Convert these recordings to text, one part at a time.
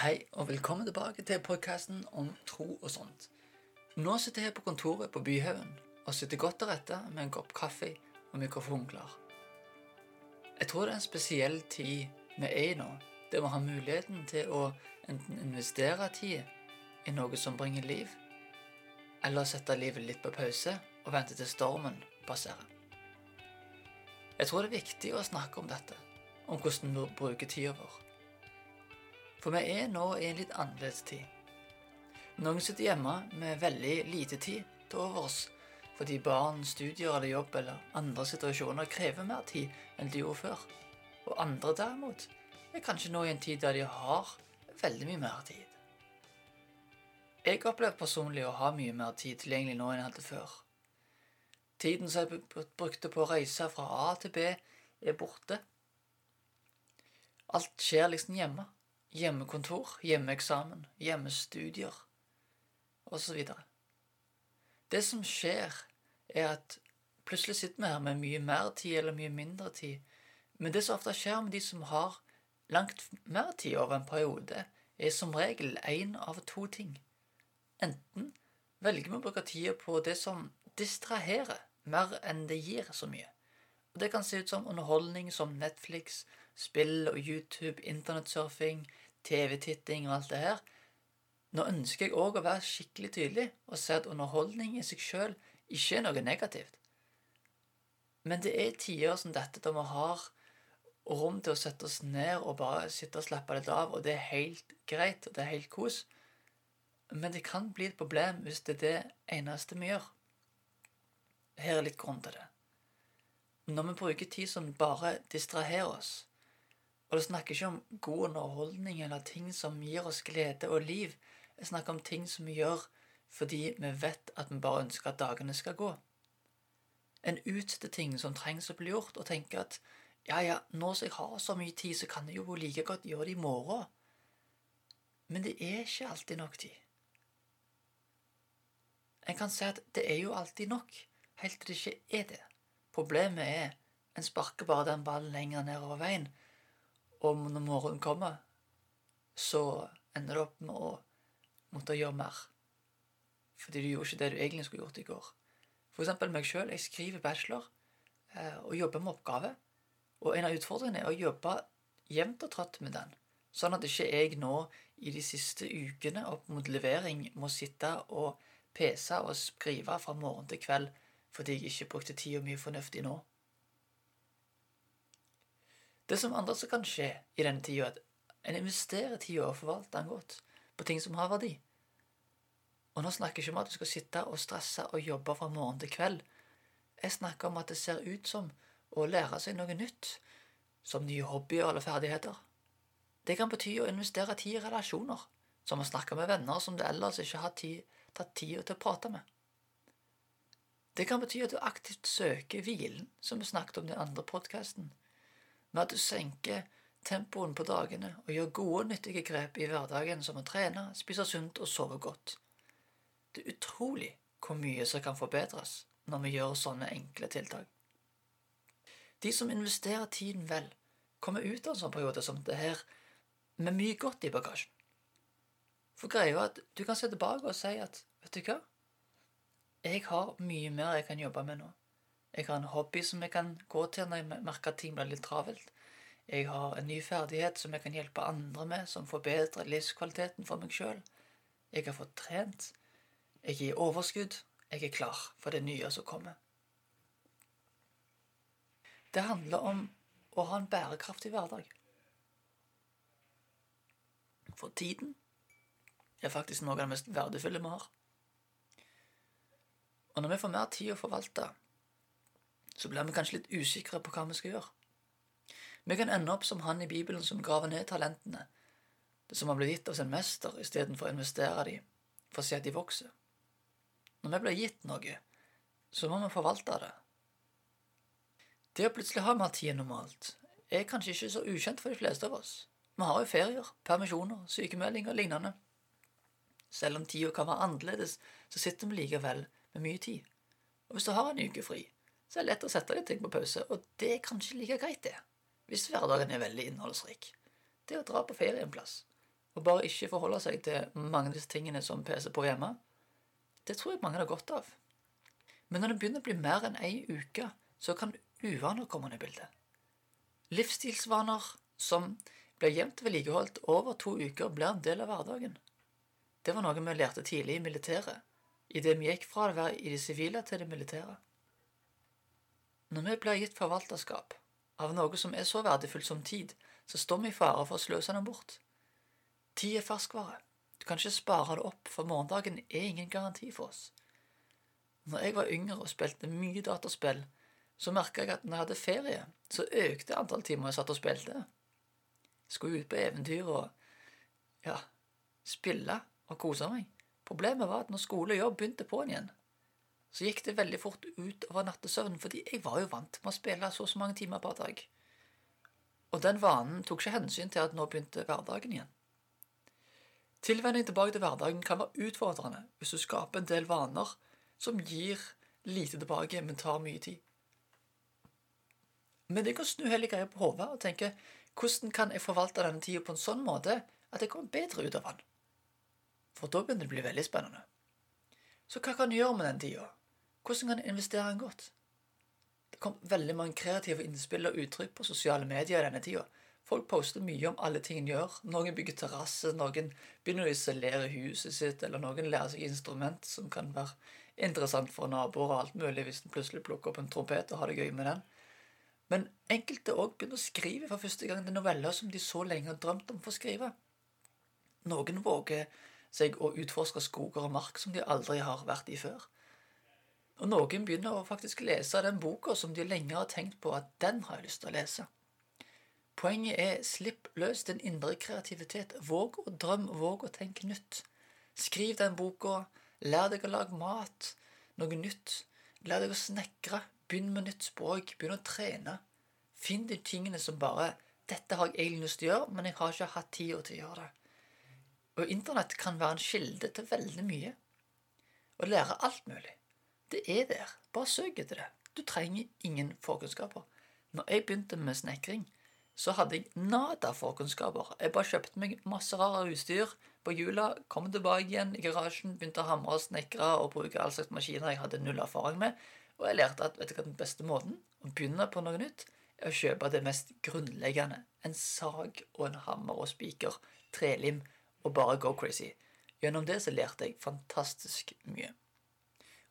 Hei, og velkommen tilbake til podkasten om tro og sånt. Nå sitter jeg på kontoret på Byhaugen og sitter godt til rette med en kopp kaffe og mikrofon klar. Jeg tror det er en spesiell tid vi er i nå, der vi har muligheten til å enten investere tid i noe som bringer liv, eller sette livet litt på pause og vente til stormen passerer. Jeg tror det er viktig å snakke om dette, om hvordan vi bruker tida vår. For vi er nå i en litt annerledes tid. Noen sitter hjemme med veldig lite tid til overs fordi barn, studier eller jobb eller andre situasjoner krever mer tid enn de gjorde før. Og andre derimot er kanskje nå i en tid der de har veldig mye mer tid. Jeg opplever personlig å ha mye mer tid tilgjengelig nå enn jeg hadde før. Tiden som jeg brukte på å reise fra A til B, er borte. Alt skjer liksom hjemme. Hjemmekontor, hjemmeeksamen, hjemmestudier osv. Det som skjer, er at plutselig sitter vi her med mye mer tid eller mye mindre tid. Men det som ofte skjer med de som har langt mer tid over en periode, er som regel én av to ting. Enten velger vi å bruke tida på det som distraherer, mer enn det gir så mye. Og Det kan se ut som underholdning som Netflix, spill og YouTube, internettsurfing, TV-titting og alt det her. Nå ønsker jeg òg å være skikkelig tydelig og si at underholdning i seg sjøl ikke er noe negativt. Men det er tider som dette da vi har rom til å sette oss ned og bare sitte og slappe litt av, og det er helt greit, og det er helt kos. Men det kan bli et problem hvis det er det eneste vi gjør. Her er litt grunn til det. Når vi bruker tid som bare distraherer oss, og det snakker ikke om god underholdning eller ting som gir oss glede og liv, jeg snakker om ting som vi gjør fordi vi vet at vi bare ønsker at dagene skal gå. En utsetter ting som trengs å bli gjort, og tenker at ja, ja, nå som jeg har så mye tid, så kan jeg jo like godt gjøre det i morgen. Men det er ikke alltid nok tid. En kan si at det er jo alltid nok helt til det ikke er det. Problemet er en sparker bare den ballen lenger nedover veien, og når morgenen kommer, så ender du opp med å måtte gjøre mer. Fordi du gjorde ikke det du egentlig skulle gjort i går. For eksempel meg sjøl. Jeg skriver bachelor eh, og jobber med oppgave. Og en av utfordringene er å jobbe jevnt og trøtt med den. Sånn at ikke jeg nå i de siste ukene opp mot levering må sitte og pese og skrive fra morgen til kveld fordi jeg ikke brukte tida mye fornuftig nå. Det som andre som kan skje i denne tida, at en investerer tida og forvalter den godt på ting som har verdi. Og nå snakker jeg ikke om at du skal sitte og stresse og jobbe fra morgen til kveld. Jeg snakker om at det ser ut som å lære seg noe nytt, som nye hobbyer eller ferdigheter. Det kan bety å investere tid i relasjoner, som å snakke med venner som du ellers ikke har tid, tatt tid til å prate med. Det kan bety at du aktivt søker hvilen, som vi snakket om i den andre podkasten, med at du senker tempoen på dagene og gjør gode, nyttige grep i hverdagen, som å trene, spise sunt og sove godt. Det er utrolig hvor mye som kan forbedres når vi gjør sånne enkle tiltak. De som investerer tiden vel, kommer ut av en sånn periode som det her med mye godt i bagasjen. For greia er at du kan se tilbake og si at vet du hva, jeg har mye mer jeg kan jobbe med nå. Jeg har en hobby som jeg kan gå til når jeg merker at ting blir litt travelt. Jeg har en ny ferdighet som jeg kan hjelpe andre med, som forbedrer livskvaliteten for meg sjøl. Jeg har fått trent. Jeg i overskudd. Jeg er klar for det nye som kommer. Det handler om å ha en bærekraftig hverdag. For tiden er faktisk noe av det mest verdifulle vi har. Og når vi får mer tid å forvalte, så blir vi kanskje litt usikre på hva vi skal gjøre. Vi kan ende opp som han i Bibelen som graver ned talentene, det som har blitt gitt av sin mester, istedenfor å investere dem for å se at de vokser. Når vi blir gitt noe, så må vi forvalte det. Det å plutselig ha mer tid enn normalt er kanskje ikke så ukjent for de fleste av oss. Vi har jo ferier, permisjoner, sykemeldinger og lignende. Selv om tida kan være annerledes, så sitter vi likevel med mye tid. Og hvis du har en uke fri, så er det lett å sette litt ting på pause, og det er kanskje like greit, det, hvis hverdagen er veldig innholdsrik. Det å dra på ferie en plass og bare ikke forholde seg til mange av disse tingene som peser på hjemme, det tror jeg mange har godt av. Men når det begynner å bli mer enn ei uke, så kan uvaner komme inn i bildet. Livsstilsvaner som blir jevnt vedlikeholdt over to uker, blir en del av hverdagen. Det var noe vi lærte tidlig i militæret, idet vi gikk fra å være i det sivile til det militære. Når vi blir gitt forvalterskap av noe som er så verdifullt som tid, så står vi i fare for å sløse den bort. Tid er ferskvare. Du kan ikke spare det opp, for morgendagen er ingen garanti for oss. Når jeg var yngre og spilte mye dataspill, så merka jeg at når jeg hadde ferie, så økte antall timer jeg satt og spilte. Skulle ut på eventyr og ja, spille og kose meg. Problemet var at når skole og jobb begynte på'n igjen, så gikk det veldig fort ut over nattesøvnen, fordi jeg var jo vant med å spille så og så mange timer per dag. Og den vanen tok ikke hensyn til at nå begynte hverdagen igjen. Tilvenning tilbake til hverdagen kan være utfordrende hvis du skaper en del vaner som gir lite tilbake, men tar mye tid. Men det kan snu hele greia på hodet og tenke hvordan kan jeg forvalte denne tida på en sånn måte at jeg kommer bedre ut av den? For da begynner det å bli veldig spennende. Så hva kan du gjøre med den tida? Hvordan kan jeg investere en godt? Det kom veldig mange kreative innspill og uttrykk på sosiale medier i denne tida. Folk poster mye om alle ting de gjør. Noen bygger terrasse, noen begynner å isolere huset sitt, eller noen lærer seg instrument som kan være interessant for naboer og alt mulig hvis en plutselig plukker opp en trompet og har det gøy med den. Men enkelte òg begynner å skrive for første gang de noveller som de så lenge har drømt om å få skrive. Noen våger seg å utforske skoger og mark som de aldri har vært i før. Og noen begynner å faktisk lese den boka som de lenge har tenkt på at den har jeg lyst til å lese. Poenget er slipp løs din indre kreativitet. Våg å drømme, våg å tenke nytt. Skriv den boka. Lær deg å lage mat. Noe nytt. Lær deg å snekre. Begynn med nytt språk. Begynn å trene. Finn de tingene som bare 'Dette har jeg egentlig lyst til å gjøre, men jeg har ikke hatt tid til å gjøre det.' Og Internett kan være en kilde til veldig mye. Å lære alt mulig. Det er der. Bare søk etter det. Du trenger ingen forkunnskaper. Når jeg begynte med snekring, så hadde jeg nada forkunnskaper. Jeg bare kjøpte meg masse rare utstyr på hjula, kom tilbake igjen i garasjen, begynte å hamre og snekre og bruke all slags maskiner jeg hadde null erfaring med. Og jeg lærte at vet du hva den beste måten å begynne på noe nytt, er å kjøpe det mest grunnleggende. En sag og en hammer og spiker. Trelim. Og bare go crazy. Gjennom det så lærte jeg fantastisk mye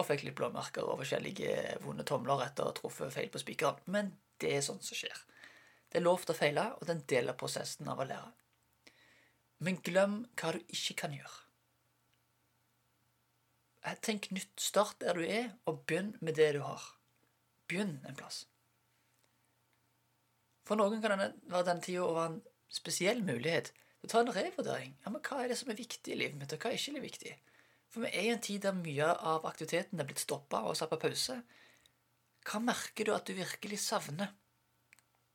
og fikk litt blåmerker og forskjellige vonde tomler etter å ha truffet feil på spikeren. Men det er sånt som skjer. Det er lov til å feile, og det er en del av prosessen av å lære. Men glem hva du ikke kan gjøre. Tenk nytt. Start der du er, og begynn med det du har. Begynn en plass. For noen kan det være den tida være en spesiell mulighet til å ta en revurdering. Ja, men Hva er det som er viktig i livet mitt, og hva er ikke viktig? For vi er i en tid der mye av aktiviteten er blitt stoppa og satt på pause. Hva merker du at du virkelig savner?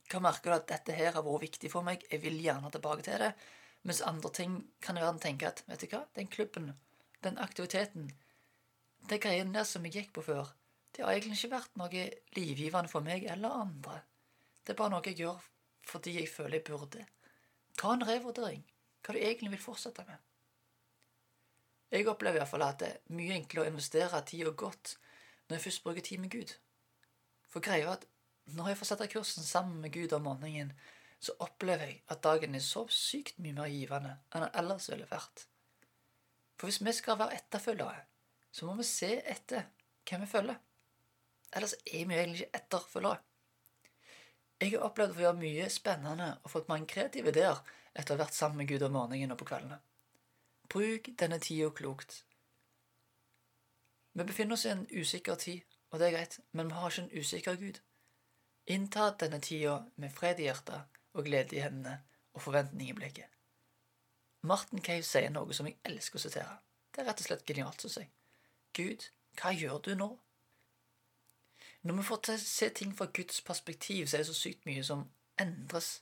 Hva merker du at dette her har vært viktig for meg, jeg vil gjerne tilbake til det? Mens andre ting kan i verden tenke at vet du hva, den klubben, den aktiviteten, de greiene der som jeg gikk på før, det har egentlig ikke vært noe livgivende for meg eller andre. Det er bare noe jeg gjør fordi jeg føler jeg burde. Ta en revurdering hva du egentlig vil fortsette med. Jeg opplever i hvert fall at det er mye enklere å investere tid og godt når jeg først bruker tid med Gud. For greia er at når jeg får sette kursen sammen med Gud om morgenen, så opplever jeg at dagen er så sykt mye mer givende enn den ellers ville vært. For hvis vi skal være etterfølgere, så må vi se etter hvem vi følger. Ellers er vi egentlig ikke etterfølgere. Jeg har opplevd å gjøre mye spennende og fått mange kreative ideer etter å ha vært sammen med Gud om morgenen og på kveldene. Bruk denne tida klokt. Vi befinner oss i en usikker tid, og det er greit, men vi har ikke en usikker Gud. Innta denne tida med fred i hjertet og glede i hendene og forventning i blikket. Martin Cave sier noe som jeg elsker å sitere. Det er rett og slett genialt å si. Gud, hva gjør du nå? Når vi får se ting fra Guds perspektiv, så er det så sykt mye som endres.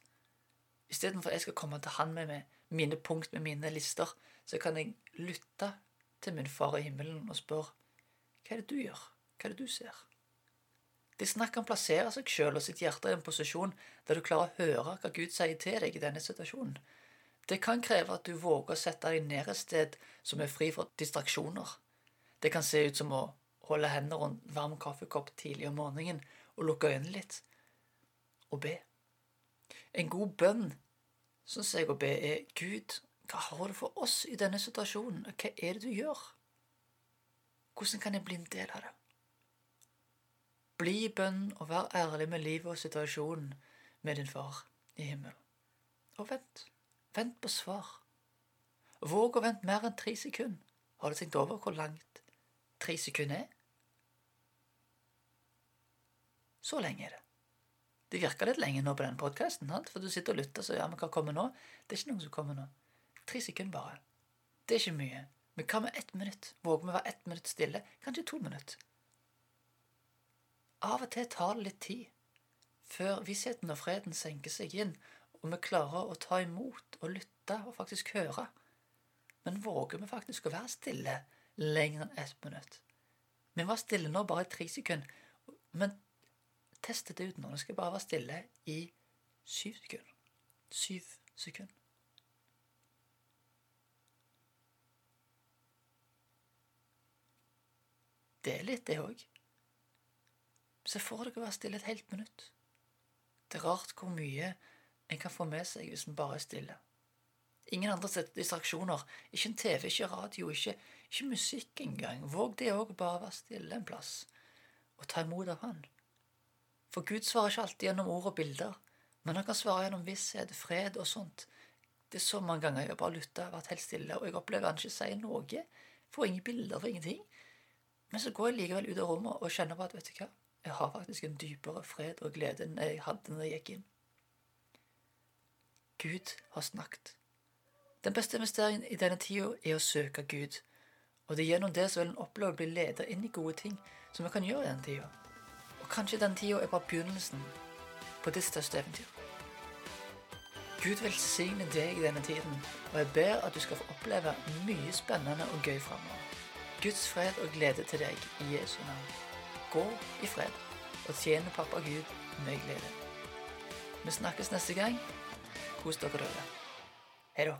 Istedenfor at jeg skal komme til Han med, mine punkt, med mine lister, så kan jeg lytte til min far i himmelen og spørre hva er det du gjør? Hva er det du ser? Det er snakk om å plassere seg sjøl og sitt hjerte i en posisjon der du klarer å høre hva Gud sier til deg i denne situasjonen. Det kan kreve at du våger å sette deg ned et sted som er fri for distraksjoner. Det kan se ut som å holde hendene rundt varm kaffekopp tidlig om morgenen og lukke øynene litt og be. En god bønn, syns jeg å be, er Gud, hva har du for oss i denne situasjonen? Hva er det du gjør? Hvordan kan jeg bli en del av det? Bli i bønn og vær ærlig med livet og situasjonen med din far i himmelen. Og vent. Vent på svar. Våg å vente mer enn tre sekunder. Har du tenkt over hvor langt tre sekunder er? Så lenge er det. Det virker litt lenge nå på den podkasten, for du sitter og lytter, så ja, men hva kommer nå? Det er ikke noe som kommer nå. Tre sekunder bare. Det er ikke mye. Men hva med ett minutt? Våger vi å være ett minutt stille? Kanskje to minutter? Av og til tar det litt tid før vissheten og freden senker seg inn, og vi klarer å ta imot og lytte og faktisk høre. Men våger vi faktisk å være stille lenger enn ett minutt? Vi var stille nå bare i tre sekunder, men testet det ut nå. Nå skal jeg bare være stille i syv sekunder. Syv sekunder. Det er litt, det òg. Se for dere å være stille et helt minutt. Det er rart hvor mye en kan få med seg hvis en bare er stille. Ingen andre distraksjoner. Ikke en TV, ikke radio, ikke, ikke musikk engang. Våg det òg, bare være stille en plass og ta imot av Han. For Gud svarer ikke alltid gjennom ord og bilder, men han kan svare gjennom visshet, fred og sånt. Det er så mange ganger jeg har bare lytta, vært helt stille, og jeg opplever han ikke sier noe. Får ingen bilder, får ingenting. Men så går jeg likevel ut av rommet og kjenner på at vet du hva, jeg har faktisk en dypere fred og glede enn jeg hadde når jeg gikk inn. Gud har snakket. Den beste investeringen i denne tida er å søke Gud. Og det er gjennom det så vil en oppleve å bli ledet inn i gode ting som vi kan gjøre i denne tida. Og kanskje den tida er bare begynnelsen på ditt største eventyr. Gud velsigne deg i denne tiden, og jeg ber at du skal få oppleve mye spennende og gøy framover. Guds fred og glede til deg i Jesu navn. Gå i fred og tjene pappa Gud med glede. Vi snakkes neste gang. Kos dere, dere. Hei da.